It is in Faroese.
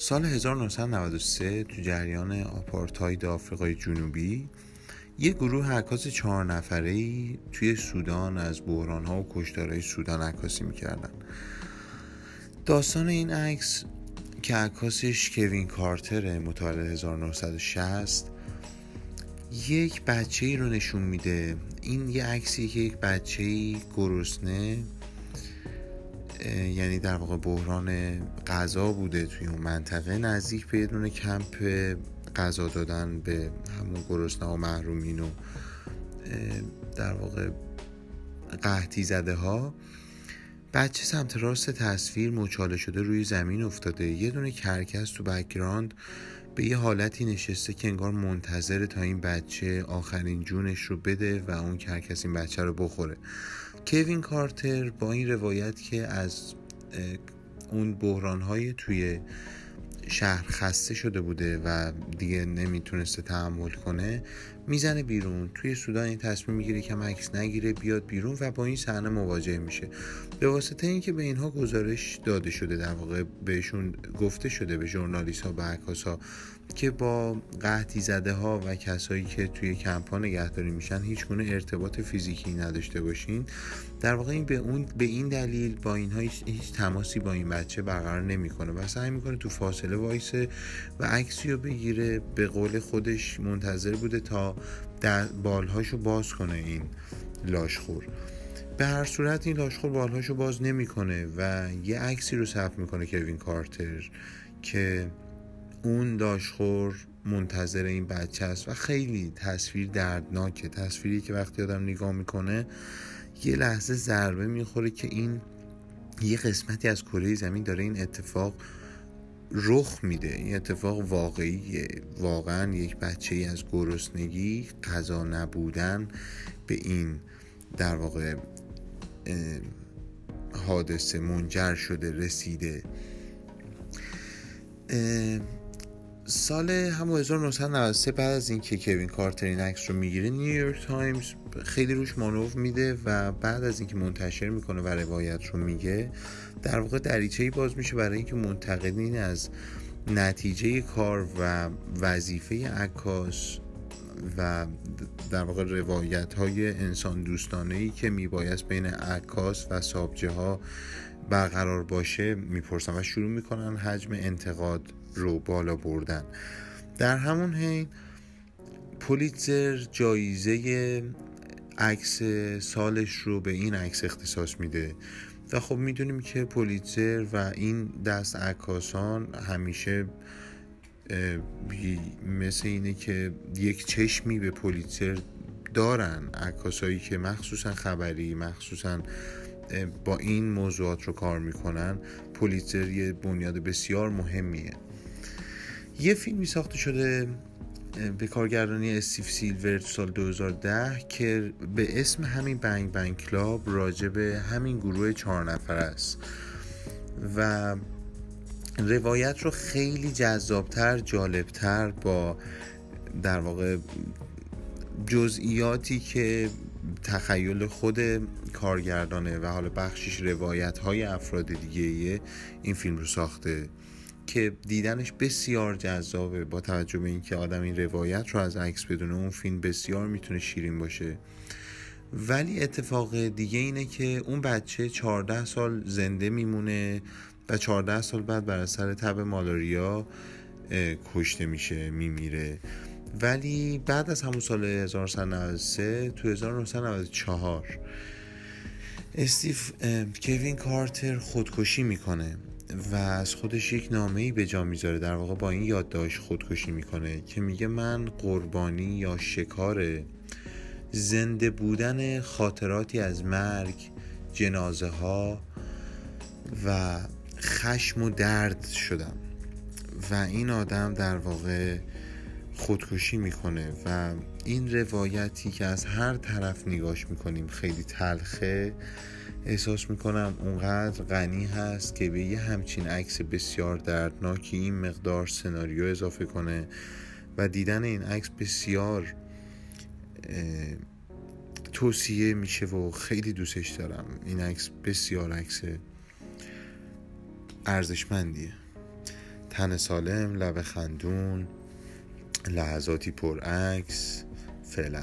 سال 1993 تو جریان آپارتاید آفریقای جنوبی یک گروه عکاس چهار نفره ای توی سودان از بحران ها و کشتارهای سودان عکاسی میکردن. داستان این عکس که عکاسش کوین کارتر متولد 1960 یک بچه ای رو نشون میده. این یه عکسی که یک بچه ای گرسنه یعنی در واقع بحران غذا بوده توی اون منطقه. نزدیک به دونه کمپ غذا دادن به همون گرسنه و محرومین و در واقع قحطی زده ها. بچه سمت راست تصویر مچاله شده روی زمین افتاده. یه دونه کرکس تو بکگراند به یه حالتی نشسته که انگار منتظره تا این بچه آخرین جونش رو بده و اون کرکس این بچه رو بخوره. کوین کارتر با این روایت که از اون بحران های توی شهر خسته شده بوده و دیگه نمیتونسته تحمل کنه میزنه بیرون. توی سودان این تصمیم میگیره که مکس نگیره بیاد بیرون و با این صحنه مواجه میشه. به واسطه اینکه به اینها گزارش داده شده در واقع بهشون گفته شده به ژورنالیست ها و عکاس ها که با قحطی زده ها و کسایی که توی کمپ ها نگهداری میشن هیچ گونه ارتباط فیزیکی نداشته باشین. در واقع این به اون به این دلیل با اینها هیچ, هیچ تماسی با این بچه برقرار نمیکنه و سعی میکنه تو فاصله وایسه و عکسی رو بگیره. به قول خودش منتظر بوده تا در بالهاشو باز کنه این لاشخور به هر صورت این لاشخور بالهاشو باز نمیکنه و یه عکسی رو ثبت میکنه کوین کارتر که اون لاشخور منتظر این بچه است و خیلی تصویر دردناکه تصویری که وقتی آدم نگاه میکنه یه لحظه ضربه میخوره که این یه قسمتی از کره زمین داره این اتفاق رخ میده. این اتفاق واقعیه واقعا یک بچه ای از گرسنگی غذا نبودن به این در واقع حادثه منجر شده رسیده. سال هم 1990 سه بعد از اینکه کوین کارتر این عکس رو میگیره نیویورک تایمز خیلی روش مانور میده و بعد از اینکه منتشر میکنه و روایت رو میگه در واقع دریچه ای باز میشه برای اینکه منتقدین از نتیجه کار و وظیفه عکاس و در واقع روایت های انسان دوستانه ای که میبایست بین عکاس و سابجه ها برقرار باشه میپرسن و شروع میکنن حجم انتقاد رو بالا بردن. در همون حین پولیتزر جایزه عکس سالش رو به این عکس اختصاص میده و خب میدونیم که پولیتزر و این دست عکاسان همیشه مثل اینه که یک چشمی به پولیتزر دارن. عکاسایی که مخصوصا خبری مخصوصا با این موضوعات رو کار میکنن پولیتزر یه بنیاد بسیار مهمیه یه فیلمی ساخته شده به کارگردانی استیف سیلور سال 2010 که به اسم همین بنگ بنگ کلاب راجع به همین گروه چهار نفر است و روایت رو خیلی جذابتر جالبتر با در واقع جزئیاتی که تخیل خود کارگردانه و حالا بخشش روایت های افراد دیگه این فیلم رو ساخته که دیدنش بسیار جذابه. با توجه به اینکه آدم این روایت رو از عکس بدونه اون فیلم بسیار میتونه شیرین باشه. ولی اتفاق دیگه اینه که اون بچه 14 سال زنده میمونه و 14 سال بعد بر اثر تب مالاریا کشته میشه میمیره. ولی بعد از همون سال 1993 تو 1994 استیف کوین کارتر خودکشی میکنه و از خودش یک نامه ای به جا میذاره. در واقع با این یادداشت خودکشی میکنه که میگه من قربانی یا شکار زنده بودن خاطراتی از مرگ جنازه ها و خشم و درد شدم. و این آدم در واقع خودکشی میکنه و این روایتی که از هر طرف نگاش میکنیم خیلی تلخه احساس میکنم اونقدر غنی هست که به یه همچین عکس بسیار دردناکی این مقدار سناریو اضافه کنه و دیدن این عکس بسیار توصیه میشه و خیلی دوستش دارم. این عکس بسیار عکس ارزشمندیه. تن سالم لب خندون لحظاتی پر عکس فعلا.